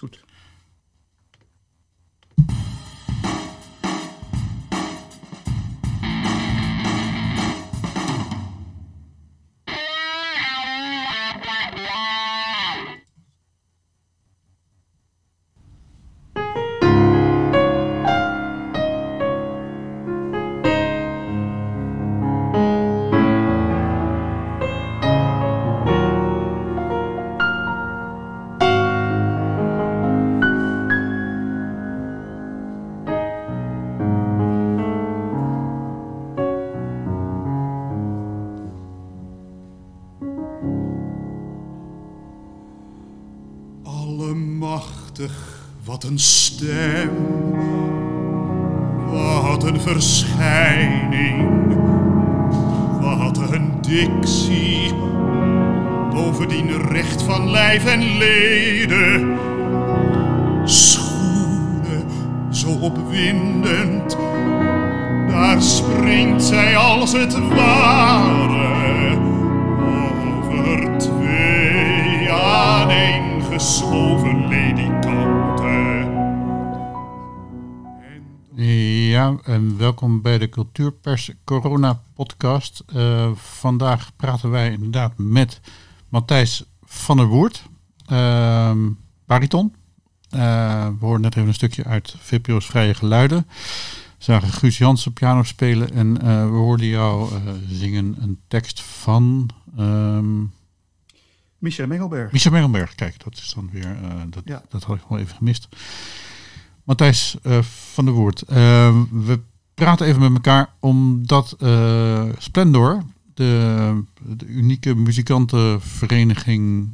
goed. Allemachtig, wat een stem. Wat een verschijning. Wat een dictie. Bovendien recht van lijf en leden. Schoenen, zo opwindend. Daar springt zij als het ware aaneengeschoven ledikanten. En Ja, en welkom bij de Cultuurpers Corona podcast. Eh, vandaag praten wij inderdaad met Matthijs van der Woert, ehm, bariton. Eh, we hoorden net even een stukje uit VPRO's Vrije Geluiden. We zagen Guus Jansen piano spelen en eh, we hoorden jou zingen een tekst van ehm Michel Mengelberg. Michel Mengelberg. Kijk, dat is dan weer, eh, dat, Ja. dat had ik wel even gemist. Matthijs eh, van der Woert, eh, we praten even met elkaar omdat eh, Splendor, de, de unieke muzikantenvereniging,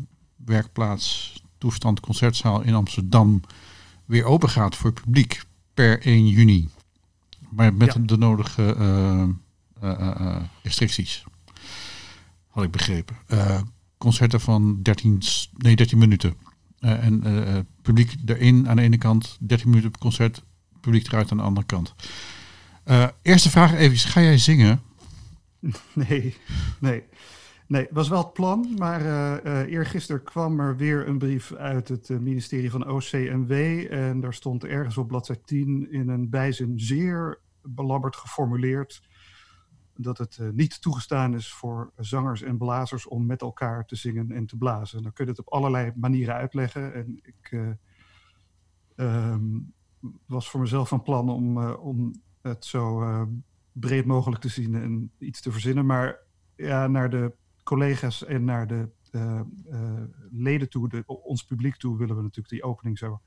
werkplaats, toestand, concertzaal in Amsterdam, weer open gaat voor het publiek per 1 juni. Maar met Ja. de nodige restricties. Had ik begrepen. Concerten van 13, s- nee, 13 minuten. Eh, en eh, eh, publiek erin aan de ene kant, 13 minuten per concert, publiek eruit aan de andere kant. Eerste vraag even, ga jij zingen? Nee, nee. Nee, was wel het plan, maar eergisteren kwam er weer een brief uit het ministerie van OCMW. En daar stond ergens op bladzijde 10 in een bijzin zeer belabberd geformuleerd dat het eh, niet toegestaan is voor zangers en blazers om met elkaar te zingen en te blazen. Dan kun je het op allerlei manieren uitleggen. En ik eh, ehm, was voor mezelf van plan om, eh, om het zo breed mogelijk te zien en iets te verzinnen. Maar ja, naar de collega's en naar de leden toe, de, ons publiek toe, willen we natuurlijk die opening zo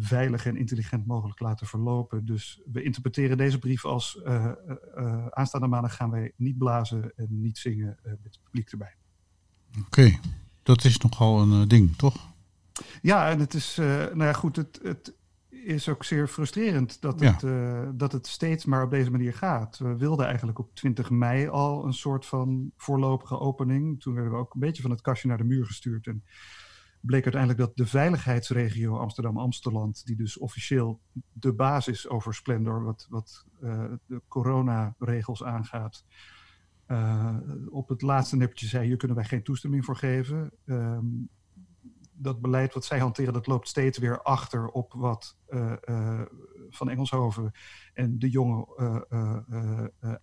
veilig en intelligent mogelijk laten verlopen. Dus we interpreteren deze brief als eh, eh, eh, aanstaande maandag gaan wij niet blazen en niet zingen met het publiek erbij. Oké, dat is nogal een ding, toch? Ja, en het is, nou ja, goed, het, het is ook zeer frustrerend dat, Ja. het, dat het steeds maar op deze manier gaat. We wilden eigenlijk op 20 mei al een soort van voorlopige opening. Toen werden we ook een beetje van het kastje naar de muur gestuurd. En bleek uiteindelijk dat de veiligheidsregio Amsterdam-Amsteland, die dus officieel de basis over Splendor, wat, wat eh, de coronaregels aangaat, eh, op het laatste nippertje zei: hier kunnen wij geen toestemming voor geven. Ehm, dat beleid wat zij hanteren, dat loopt steeds weer achter op wat eh, Van Engelshoven en de jongen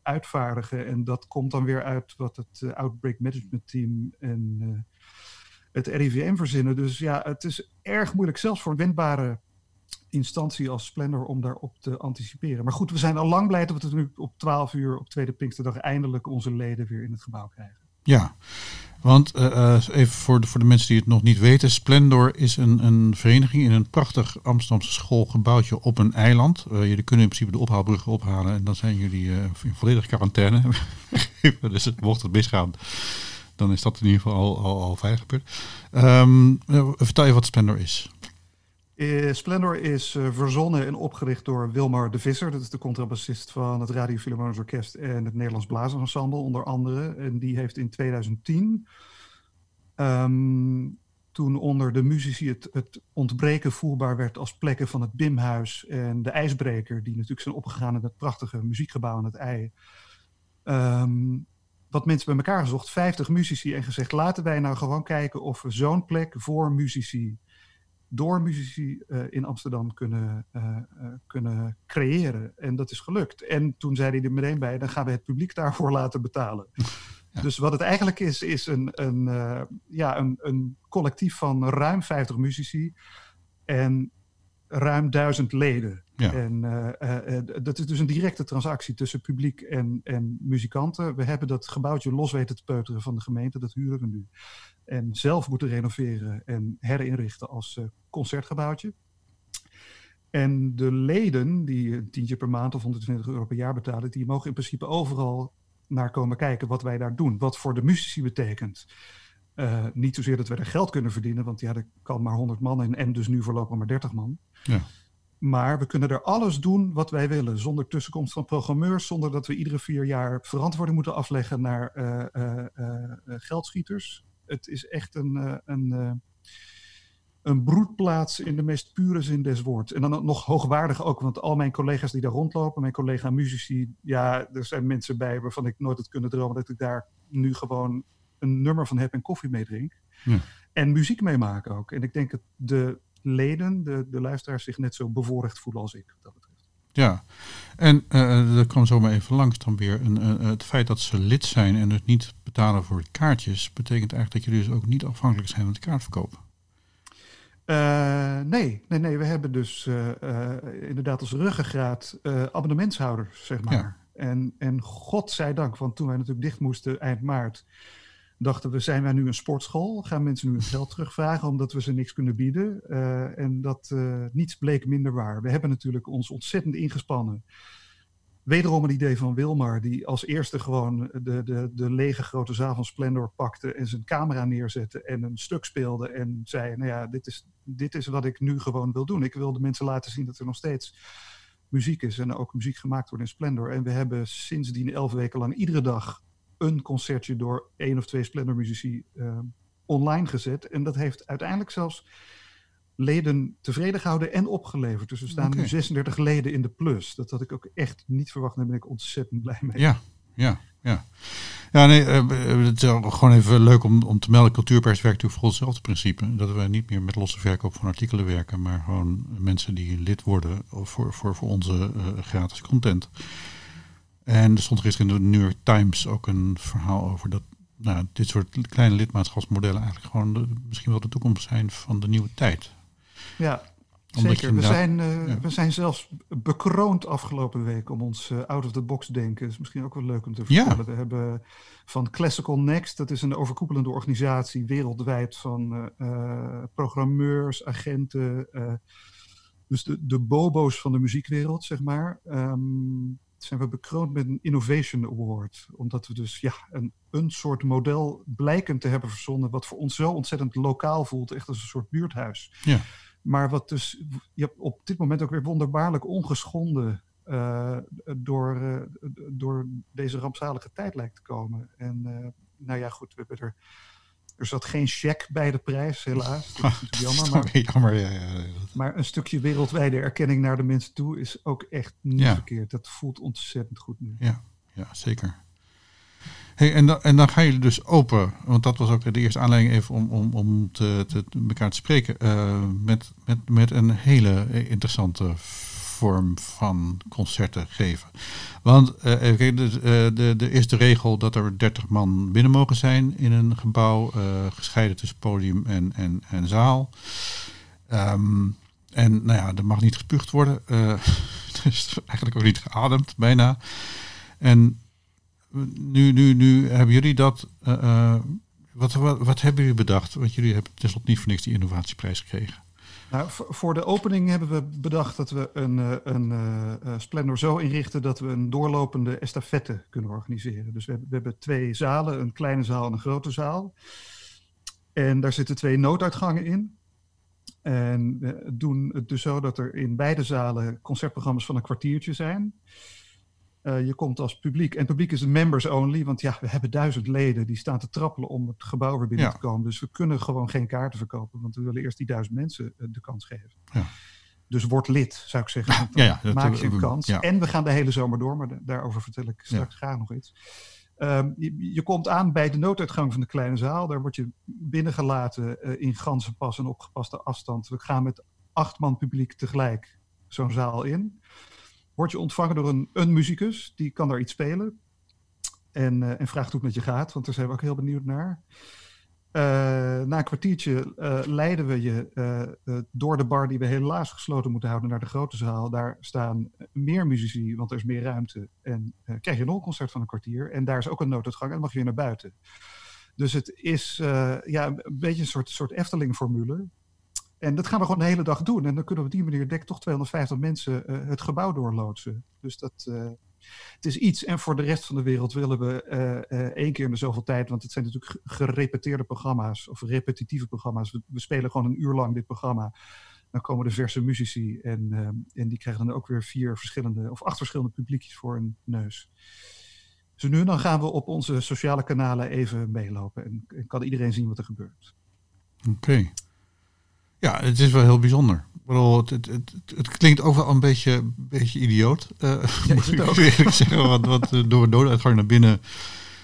uitvaardigen. En dat komt dan weer uit wat het Outbreak Management Team en het RIVM verzinnen. Dus ja, het is erg moeilijk, zelfs voor een wendbare instantie als Splendor, om daarop te anticiperen. Maar goed, we zijn al lang blij dat we het nu op 12 uur op Tweede Pinksterdag eindelijk onze leden weer in het gebouw krijgen. Ja, want eh, eh, even voor de, voor de mensen die het nog niet weten. Splendor is een, een vereniging in een prachtig Amsterdamse schoolgebouwtje op een eiland. Eh, jullie kunnen in principe de ophaalbruggen ophalen en dan zijn jullie in volledige quarantaine. dus het- mocht het misgaan, dan is dat in ieder geval al, al, al eh, vertel je wat Splendor is. Eh, Splendor is eh, verzonnen en opgericht door Wilmar de Visser. Dat is de contrabassist van het Radio Philharmonisch Orkest en het Nederlands Blazersensemble, onder andere. En die heeft in 2010, ehm, toen onder de muzici het, het ontbreken voelbaar werd als plekken van het Bimhuis en de IJsbreker, die natuurlijk zijn opgegaan in het prachtige muziekgebouw aan het IJ. Wat mensen bij elkaar gezocht, 50 muzici, en gezegd: laten wij nou gewoon kijken of we zo'n plek voor muzici door muzici uh, in Amsterdam kunnen, uh, kunnen creëren. En dat is gelukt. En toen zei hij er meteen bij, dan gaan we het publiek daarvoor laten betalen. Ja. Dus wat het eigenlijk is, is een, een, ja, een, een collectief van ruim 50 muzici en ruim duizend leden. Ja. En uh, uh, dat is dus een directe transactie tussen publiek en, en muzikanten. We hebben dat gebouwtje los weten te peuteren van de gemeente, dat huren we nu. En zelf moeten renoveren en herinrichten als concertgebouwtje. En de leden, die een tientje per maand of 120 euro per jaar betalen, die mogen in principe overal naar komen kijken wat wij daar doen. Wat voor de muzici betekent. Uh, niet zozeer dat we er geld kunnen verdienen, want ja, er kan maar 100 man in en dus nu voorlopig maar 30 man. Ja. Maar we kunnen er alles doen wat wij willen, zonder tussenkomst van programmeurs, zonder dat we iedere vier jaar verantwoording moeten afleggen naar uh, uh, geldschieters. Het is echt een, een, een broedplaats in de meest pure zin des woords. En dan nog hoogwaardig ook, want al mijn collega's die daar rondlopen, mijn collega muzici, ja, er zijn mensen bij waarvan ik nooit had kunnen dromen dat ik daar nu gewoon een nummer van heb en koffie mee drink. Ja. En muziek meemaken ook. En ik denk dat de leden, de, de luisteraars, zich net zo bevoorrecht voelen als ik. Dat betreft. Ja, en uh, er kwam zomaar even langs dan weer. Een, uh, het feit dat ze lid zijn en het niet betalen voor kaartjes, betekent eigenlijk dat jullie dus ook niet afhankelijk zijn van de kaartverkoop. Uh, nee, nee, nee, we hebben dus inderdaad als ruggengraat abonnementshouders, zeg maar. Ja. En, en godzijdank, want toen wij natuurlijk dicht moesten eind maart, dachten we, zijn wij nu een sportschool? Gaan mensen nu het geld terugvragen omdat we ze niks kunnen bieden? Uh, en dat uh, niets bleek minder waar. We hebben natuurlijk ons ontzettend ingespannen. Wederom een idee van Wilmar, die als eerste gewoon de, de, de lege grote zaal van Splendor pakte en zijn camera neerzette en een stuk speelde en zei, nou ja, dit is, dit is wat ik nu gewoon wil doen. Ik wil de mensen laten zien dat er nog steeds muziek is en ook muziek gemaakt wordt in Splendor. En we hebben sindsdien elf weken lang iedere dag een concertje door één of twee Splendor muzici uh, online gezet. En dat heeft uiteindelijk zelfs leden tevreden gehouden en opgeleverd. Dus we staan okay. nu 36 leden in de plus. Dat had ik ook echt niet verwacht. Daar ben ik ontzettend blij mee. Ja, ja, ja. Ja, nee, uh, het is gewoon even leuk om, om te melden. Cultuurpers werkt natuurlijk voor hetzelfde principe. Dat we niet meer met losse verkoop van artikelen werken, maar gewoon mensen die lid worden voor, voor, voor onze uh, gratis content. En er stond gisteren in de New York Times ook een verhaal over dat nou, dit soort kleine lidmaatschapsmodellen eigenlijk gewoon de, misschien wel de toekomst zijn van de nieuwe tijd. Ja, zeker. We zijn, uh, ja. we zijn zelfs bekroond afgelopen week om ons uh, out of the box denken. Dat is misschien ook wel leuk om te vertellen. Ja. We hebben van Classical Next, dat is een overkoepelende organisatie wereldwijd van uh, programmeurs, agenten. dus de, de bobo's van de muziekwereld, zeg maar. Um, zijn we bekroond met een Innovation Award. Omdat we dus ja, een, een soort model blijken te hebben verzonnen. wat voor ons zo ontzettend lokaal voelt, echt als een soort buurthuis. Ja. Maar wat dus ja, op dit moment ook weer wonderbaarlijk ongeschonden uh, door, uh, door deze rampzalige tijd lijkt te komen. En uh, nou ja, goed, we hebben er er zat geen check bij de prijs, helaas. Dat is jammer. Maar, jammer ja, ja. maar een stukje wereldwijde erkenning naar de mensen toe is ook echt niet ja. verkeerd. Dat voelt ontzettend goed nu. Ja, ja zeker. Hey, en, dan, en dan gaan jullie dus open, want dat was ook de eerste aanleiding even om, om, om te, te, elkaar te spreken, uh, met, met, met een hele interessante vorm van concerten geven. Want uh, de, de, is de regel dat er 30 man binnen mogen zijn in een gebouw, uh, gescheiden tussen podium en, en, en zaal. Um, en nou ja, er mag niet gespuugd worden. Dus eigenlijk ook niet geademd, bijna. En nu, nu, nu hebben jullie dat. wat, wat, wat hebben jullie bedacht? Want jullie hebben tenslotte niet voor niks die innovatieprijs gekregen. Nou, voor de opening hebben we bedacht dat we een, eh, een, een uh, Splendor zo inrichten dat we een doorlopende estafette kunnen organiseren. Dus we we hebben twee zalen, een kleine zaal en een grote zaal. En daar zitten twee nooduitgangen in. En we doen het dus zo dat er in beide zalen concertprogramma's van een kwartiertje zijn. Uh, je komt als publiek. En publiek is members only, want ja, we hebben duizend leden die staan te trappelen om het gebouw weer binnen ja. te komen. Dus we kunnen gewoon geen kaarten verkopen, want we willen eerst die duizend mensen uh, de kans geven. Ja. Dus word lid, zou ik zeggen. Dan ja, maak je een kans. En we gaan de hele zomer door, maar daarover vertel ik straks graag nog iets. Ehm, je, je, komt aan bij de nooduitgang van de kleine zaal. Daar word je binnengelaten uh, in ganzenpas en opgepaste afstand. We gaan met acht man publiek tegelijk zo'n zaal in. Word je ontvangen door een, een muzikus, die kan daar iets spelen. En, uh, en vraagt hoe het met je gaat, want daar zijn we ook heel benieuwd naar. Uh, na een kwartiertje uh, leiden we je door de bar die we helaas gesloten moeten houden naar de grote zaal. Daar staan meer muzici, want er is meer ruimte. En krijg je een concert van een kwartier. En daar is ook een nooduitgang en dan mag je weer naar buiten. Dus het is ja, een beetje een soort, soort Efteling-formule. En dat gaan we gewoon de hele dag doen. En dan kunnen we op die manier denk ik toch 250 mensen het gebouw doorloodsen. Dus dat, het is iets. En voor de rest van de wereld willen we uh, één keer in de zoveel tijd, want het zijn natuurlijk gerepeteerde programma's of repetitieve programma's. We, spelen gewoon een uur lang dit programma. Dan komen de verse muzici en, en die krijgen dan ook weer vier verschillende of acht verschillende publiekjes voor hun neus. Dus nu dan gaan we op onze sociale kanalen even meelopen en, kan iedereen zien wat er gebeurt. Oké. Ja, het is wel heel bijzonder. Bedoel, het, het, het, het, klinkt ook wel een beetje, een beetje idioot. Uh, ja, moet ik eerlijk zeggen. Want, want uh, door een dooduitgang naar binnen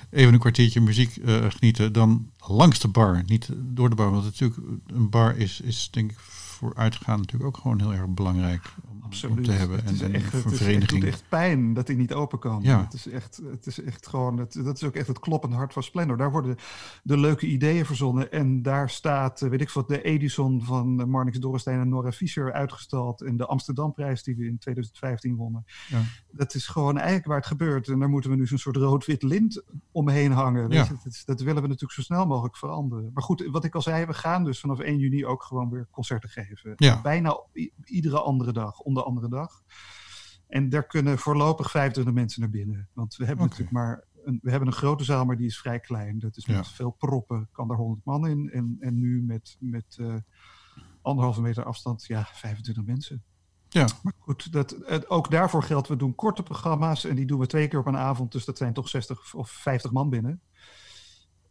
even een kwartiertje muziek uh, genieten. Dan langs de bar, niet door de bar. Want natuurlijk, een bar is, is denk ik voor uitgaan natuurlijk ook gewoon heel erg belangrijk om, om te hebben. Het is en, echt, en het, is, het doet echt pijn dat hij niet open kan. Ja. Het is echt, het is echt gewoon, het, dat is ook echt het kloppende hart van Splendor. Daar worden de leuke ideeën verzonnen en daar staat, weet ik wat, de Edison van Marnix Dorrestein en Nora Fischer uitgestald en de Amsterdamprijs die we in 2015 wonnen. Ja. Dat is gewoon eigenlijk waar het gebeurt. En daar moeten we nu zo'n soort rood-wit lint omheen hangen. Ja. Dat, dat willen we natuurlijk zo snel mogelijk veranderen. Maar goed, wat ik al zei, we gaan dus vanaf 1 juni ook gewoon weer concerten geven. Ja. Bijna iedere andere dag, om de andere dag. En daar kunnen voorlopig 25 mensen naar binnen. Want we hebben okay. natuurlijk maar een, we hebben een grote zaal, maar die is vrij klein. Dat is met ja. veel proppen, kan er 100 man in. En, en nu met, met uh, anderhalve meter afstand, ja, 25 mensen. Ja. Maar goed, dat, ook daarvoor geldt, we doen korte programma's en die doen we twee keer op een avond. Dus dat zijn toch 60 of 50 man binnen.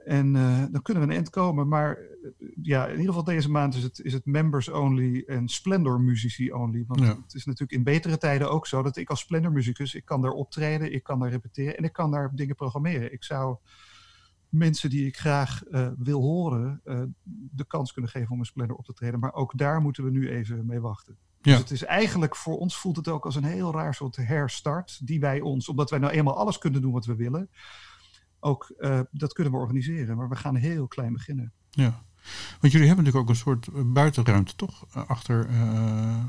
En uh, dan kunnen we een eind komen. Maar ja, in ieder geval deze maand is het, is het members only en Splendor muzici only. Want ja. het is natuurlijk in betere tijden ook zo dat ik als Splendor muzikus, ik kan daar optreden, ik kan daar repeteren en ik kan daar dingen programmeren. Ik zou mensen die ik graag uh, wil horen de kans kunnen geven om een Splendor op te treden. Maar ook daar moeten we nu even mee wachten. Ja. Dus het is eigenlijk voor ons voelt het ook als een heel raar soort herstart die wij ons, omdat wij nou eenmaal alles kunnen doen wat we willen ook uh, dat kunnen we organiseren. Maar we gaan heel klein beginnen. Ja, want jullie hebben natuurlijk ook een soort buitenruimte, toch? Achter, uh,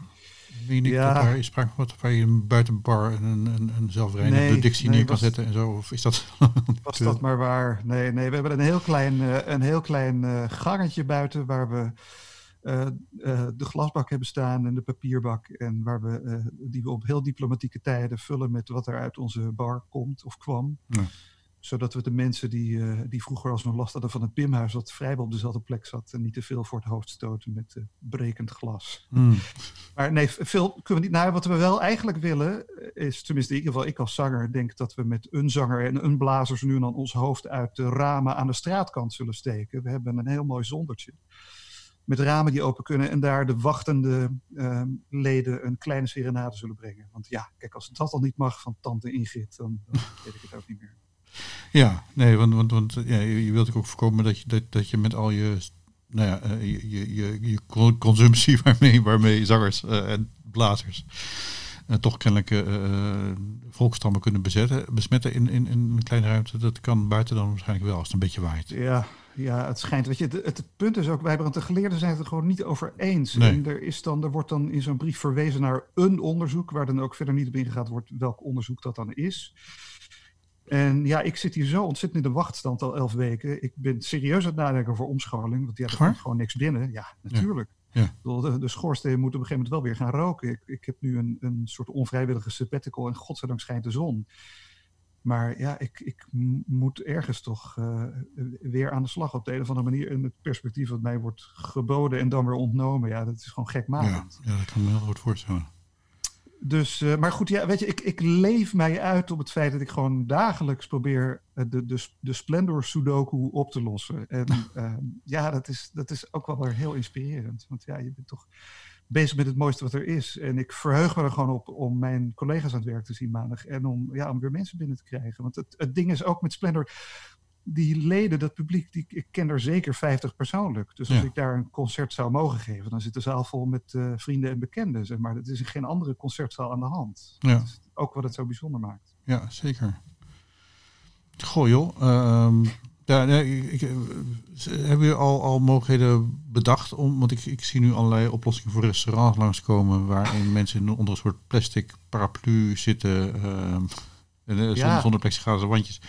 weet ik ja. dat daar is sprake van waar je een buitenbar en een, een, een zelfrijdende nee, nee, neer kan was, zetten en zo? Of is dat... was dat maar waar? Nee, nee, we hebben een heel klein, uh, een heel klein uh, gangetje buiten waar we uh, uh, de glasbak hebben staan en de papierbak. En waar we, uh, die we op heel diplomatieke tijden vullen met wat er uit onze bar komt of kwam. Ja zodat we de mensen die, uh, die vroeger als nog last hadden van het Pimhuis, wat vrijwel op dezelfde plek zat, en niet te veel voor het hoofd stoten met uh, brekend glas. Mm. Maar nee, veel kunnen we niet. Nou, wat we wel eigenlijk willen, is, tenminste in ieder geval ik als zanger, denk dat we met een zanger en een blazer nu en dan ons hoofd uit de ramen aan de straatkant zullen steken. We hebben een heel mooi zondertje. Met ramen die open kunnen en daar de wachtende uh, leden een kleine serenade zullen brengen. Want ja, kijk, als dat al niet mag van Tante Ingrid, dan, dan weet ik het ook niet meer. Ja, nee, want, want, want ja, je wilt ook voorkomen dat je, dat, dat je met al je, nou ja, uh, je, je, je, je consumptie waarmee, waarmee zangers uh, en blazers uh, toch kennelijk volkstammen kunnen bezetten, besmetten in, in, in een kleine ruimte. Dat kan buiten dan waarschijnlijk wel, als het een beetje waait. Ja, ja, het schijnt. Weet je, het, het punt is ook, wij want de geleerden zijn het er gewoon niet over eens. Nee. En er, is dan, er wordt dan in zo'n brief verwezen naar een onderzoek, waar dan ook verder niet op ingegaan wordt welk onderzoek dat dan is. En ja, ik zit hier zo ontzettend in de wachtstand al elf weken. Ik ben serieus aan het nadenken over omscholing. Want ja, er komt gewoon niks binnen. Ja, natuurlijk. Ja. Ja. De, de schoorsteen moet op een gegeven moment wel weer gaan roken. Ik, ik heb nu een, een soort onvrijwillige sabbatical en godzijdank schijnt de zon. Maar ja, ik, ik moet ergens toch uh, weer aan de slag op de een of andere manier. In het perspectief wat mij wordt geboden en dan weer ontnomen. Ja, dat is gewoon gekmakend. Ja, ja dat kan me heel goed voorstellen. Dus, uh, maar goed, ja, weet je, ik, ik leef mij uit op het feit dat ik gewoon dagelijks probeer uh, de, de, de Splendor Sudoku op te lossen. En uh, ja, dat is, dat is ook wel weer heel inspirerend. Want ja, je bent toch bezig met het mooiste wat er is. En ik verheug me er gewoon op om mijn collega's aan het werk te zien maandag. En om, ja, om weer mensen binnen te krijgen. Want het, het ding is ook met Splendor die leden, dat publiek, die, ik ken er zeker 50 persoonlijk. Dus als Ja. ik daar een concert zou mogen geven, dan zit de zaal vol met eh, vrienden en bekenden. Zeg maar. Dat is geen andere concertzaal aan de hand. Ja. Dat is ook wat het zo bijzonder maakt. Ja, zeker. Goh joh. ehm, ja, nee, ik, ik, eh, hebben jullie al, al mogelijkheden bedacht? Om, want ik, ik zie nu allerlei oplossingen voor restaurants langskomen... waarin mensen in- onder een soort plastic paraplu zitten... ehm, en, eh, zonder, Ja. zonder plexiglazen wandjes.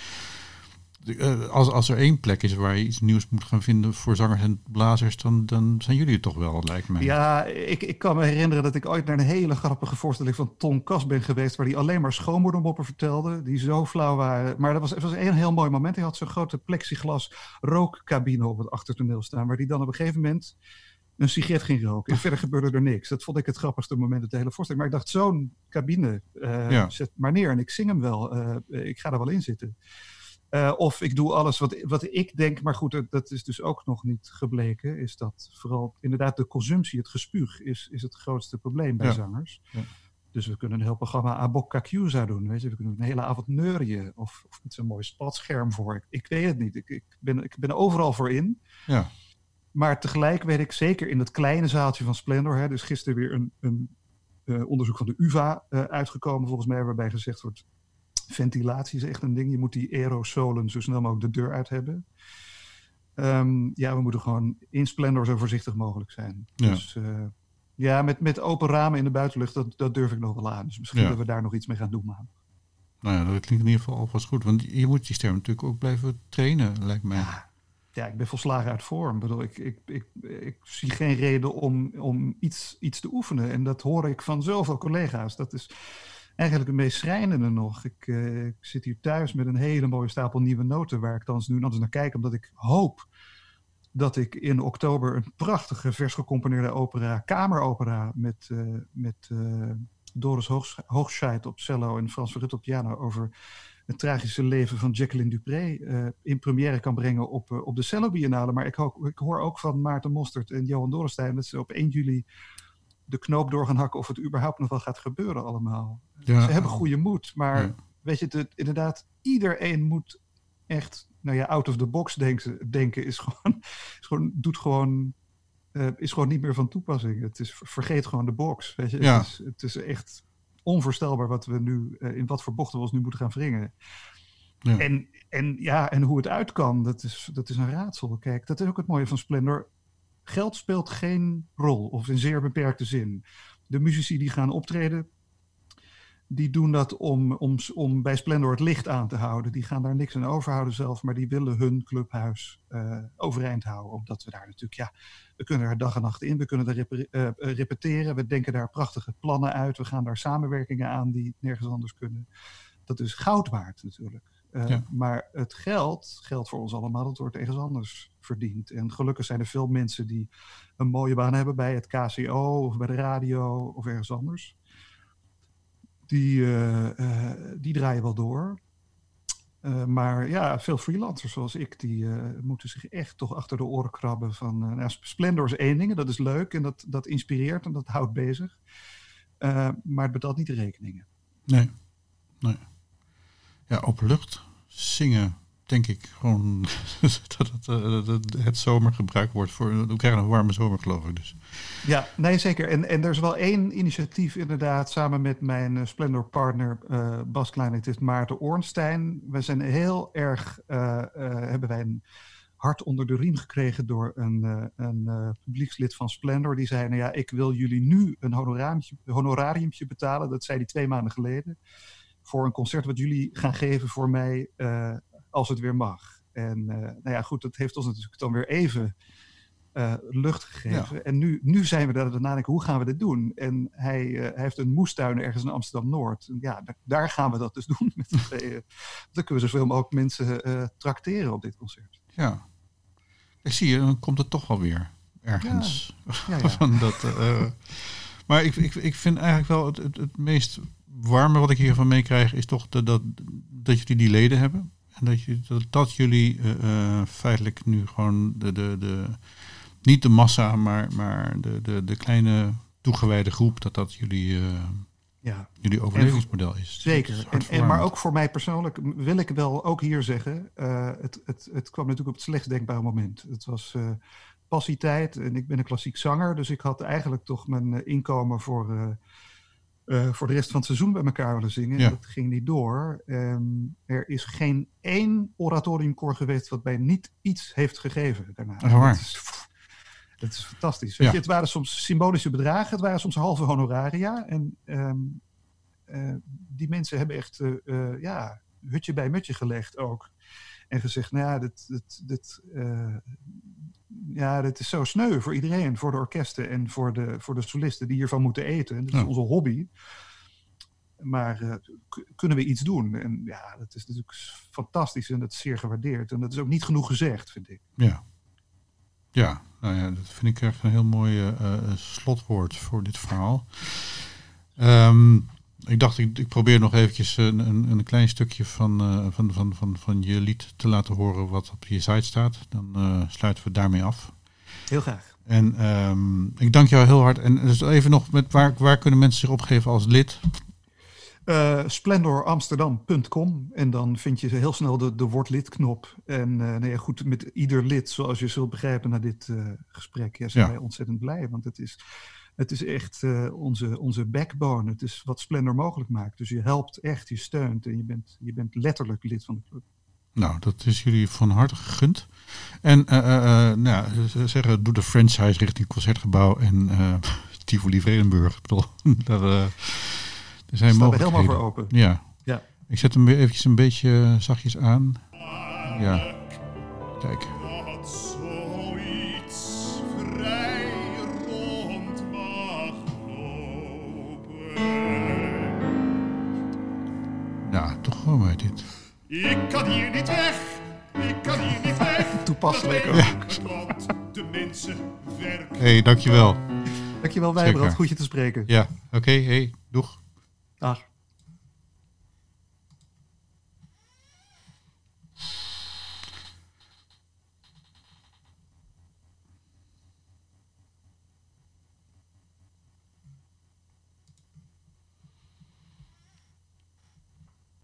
Eh, als, als er één plek is waar je iets nieuws moet gaan vinden voor zangers en blazers... dan, dan zijn jullie het toch wel, lijkt mij. Ja, ik, ik kan me herinneren dat ik ooit naar een hele grappige voorstelling van Tom Kas ben geweest, waar hij alleen maar schoonmoedermoppen vertelde, die zo flauw waren. Maar dat was, het was een heel mooi moment. Hij had zo'n grote plexiglas rookcabine op het achtertoneel staan, waar hij dan op een gegeven moment een sigaret ging roken. En verder gebeurde er niks. Dat vond ik het grappigste moment uit de hele voorstelling. Maar ik dacht, zo'n cabine, eh, Ja. zet maar neer en ik zing hem wel. Eh, ik ga er wel in zitten. Eh, of ik doe alles wat, wat ik denk, maar goed, dat, dat is dus ook nog niet gebleken. Is dat vooral inderdaad de consumptie, het gespuug, is, is het grootste probleem bij Ja. zangers. Ja. Dus we kunnen een heel programma Aboccacusa doen. Weet je? We kunnen een hele avond neurien. Of, of met zo'n mooi spatscherm voor. Ik, ik weet het niet. Ik, ik, ben, ik ben overal voor in. Ja. Maar tegelijk weet ik zeker in het kleine zaaltje van Splendor. Hè, dus gisteren weer een, een eh, onderzoek van de UVA eh, uitgekomen, volgens mij, waarbij gezegd wordt: ventilatie is echt een ding. Je moet die aerosolen zo snel mogelijk de deur uit hebben. Ehm, ja, we moeten gewoon in Splendor zo voorzichtig mogelijk zijn. Ja. Dus eh, ja, met, met open ramen in de buitenlucht, dat, dat durf ik nog wel aan. Dus misschien Ja. dat we daar nog iets mee gaan doen. Nou ja, dat klinkt in ieder geval alvast goed. Want je moet die stem natuurlijk ook blijven trainen, lijkt mij. Ja, ja, ik ben volslagen uit vorm. Ik, bedoel, ik, ik, ik, ik zie geen reden om, om iets, iets te oefenen. En dat hoor ik van zoveel collega's. Dat is eigenlijk het meest schrijnende nog. Ik, eh, ik zit hier thuis met een hele mooie stapel nieuwe noten... waar ik dan nu eens naar kijk, omdat ik hoop dat ik in oktober een prachtige vers gecomponeerde opera, kameropera, met, eh, met eh, Doris Hoogs- Hoogscheid op cello en Frans Verrut op piano over het tragische leven van Jacqueline Dupré in première kan brengen op, op de Cello Biennale. Maar ik, ik hoor ook van Maarten Mostert en Johan Dorenstein dat ze op 1 juli de knoop door gaan hakken of het überhaupt nog wel gaat gebeuren allemaal. Ja, Ze hebben goede moed, maar Ja. weet je, het, inderdaad, iedereen moet echt, nou ja, out of the box denken, denken is gewoon, is gewoon doet gewoon, eh, is gewoon niet meer van toepassing. Het is, vergeet gewoon de box, weet je. Ja. Het, is, het is echt onvoorstelbaar wat we nu, eh, in wat voor bochten we ons nu moeten gaan wringen. Ja. En, en ja, en hoe het uit kan, dat is, dat is een raadsel. Kijk, dat is ook het mooie van Splendor. Geld speelt geen rol, of in zeer beperkte zin. De muzici die gaan optreden, die doen dat om, om, om bij Splendor het licht aan te houden. Die gaan daar niks aan overhouden zelf, maar die willen hun clubhuis eh, overeind houden. Omdat we daar natuurlijk, ja, we kunnen er dag en nacht in, we kunnen repe- eh, eh, repeteren, we denken daar prachtige plannen uit, we gaan daar samenwerkingen aan die nergens anders kunnen. Dat is goud waard natuurlijk. Eh, Ja. Maar het geld, geld voor ons allemaal, dat wordt ergens anders verdiend. En gelukkig zijn er veel mensen die een mooie baan hebben bij het KCO of bij de radio of ergens anders. Die, eh, eh, die draaien wel door. Maar ja, veel freelancers zoals ik, die moeten zich echt toch achter de oren krabben van... nou, Splendor is één ding, dat is leuk en dat, dat inspireert en dat houdt bezig. Maar het betaalt niet de rekeningen. Nee. nee. Ja, open lucht. Zingen, denk ik gewoon dat het, eh, dat het, het zomer gebruikt wordt voor... We krijgen een warme zomer, geloof ik. Dus. Ja, nee, zeker. En, en er is wel één initiatief inderdaad, samen met mijn eh, Splendor-partner eh, Bas Kleinetist Maarten Ornstein. We zijn heel erg, hebben wij een hart onder de riem gekregen door een, een publiekslid van Splendor. Die zei, nou ja, ik wil jullie nu een honorariumtje, honorariumtje betalen. Dat zei hij twee maanden geleden. Voor een concert wat jullie gaan geven voor mij eh, als het weer mag. En eh, nou ja, goed, dat heeft ons natuurlijk dan weer even eh, lucht gegeven. En nu, nu zijn we daar aan nadenken, hoe gaan we dit doen? En hij, hij heeft een moestuin ergens in Amsterdam-Noord. Ja, daar, gaan we dat dus doen met. Dan kunnen we zoveel mogelijk mensen trakteren op dit concert. Ja. Ik zie je, dan komt het toch wel weer ergens. Ja, ja. Van dat, maar ik, ik, ik vind eigenlijk wel het, het, het meest warme wat ik hiervan meekrijg... is toch de, dat, dat jullie die leden hebben. En dat, je, dat, dat jullie eh, eh, feitelijk nu gewoon de, de, de... Niet de massa, maar, maar de, de, de kleine toegewijde groep, dat dat jullie, eh, Ja, jullie overlevingsmodel is. Dat zeker. is En, maar ook voor mij persoonlijk wil ik wel ook hier zeggen, het, het, het kwam natuurlijk op het slechtst denkbare moment. Het was passietijd en ik ben een klassiek zanger, dus ik had eigenlijk toch mijn inkomen voor, eh, voor de rest van het seizoen bij elkaar willen zingen. Ja. Dat ging niet door. Ehm, er is geen één oratoriumkoor geweest wat mij niet iets heeft gegeven daarna. Waar? Dat is, dat is fantastisch. Ja. je, het waren soms symbolische bedragen, het waren soms halve honoraria. En ehm, eh, die mensen hebben echt eh, ja, hutje bij mutje gelegd ook. En gezegd, nou ja, dit, dit, dit, ja, dit is zo sneu voor iedereen. Voor de orkesten en voor de, voor de solisten die hiervan moeten eten. Dit is Ja. onze hobby. Maar eh, kunnen we iets doen? En ja, dat is natuurlijk fantastisch en dat is zeer gewaardeerd. En dat is ook niet genoeg gezegd, vind ik. Ja. Ja, nou ja, dat vind ik echt een heel mooi eh, eh, slotwoord voor dit verhaal. Ehm, ik dacht, ik, ik probeer nog eventjes een, een, een klein stukje van, eh, van, van, van, van je lied te laten horen wat op je site staat. Dan eh, sluiten we daarmee af. Heel graag. En ehm, ik dank jou heel hard. En dus even nog, met waar, waar kunnen mensen zich opgeven als lid? Eh, splendoramsterdam.com en dan vind je heel snel de, de word lid knop. En eh nou ja, goed, met ieder lid, zoals je zult begrijpen na dit eh, gesprek, ja, zijn Ja. wij ontzettend blij. Want het is, het is echt eh, onze, onze backbone. Het is wat Splendor mogelijk maakt. Dus je helpt echt, je steunt en je bent, je bent letterlijk lid van de club. Nou, dat is jullie van harte gegund. En eh, eh, nou, zeggen, doe de franchise richting Concertgebouw en Tivoli Vredenburg. Ik bedoel, dat, eh, er zijn Daar staan we helemaal voor open. Ja. Ja. Ik zet hem weer eventjes een beetje zachtjes aan. Ja. Kijk. Ik kan hier niet weg, ik kan hier niet weg. Toepasselijk ook. Want de mensen werken. Hé, hey, dankjewel. Dankjewel. Wijbrand, goed je te spreken. Ja, oké. hey, doeg. Dag.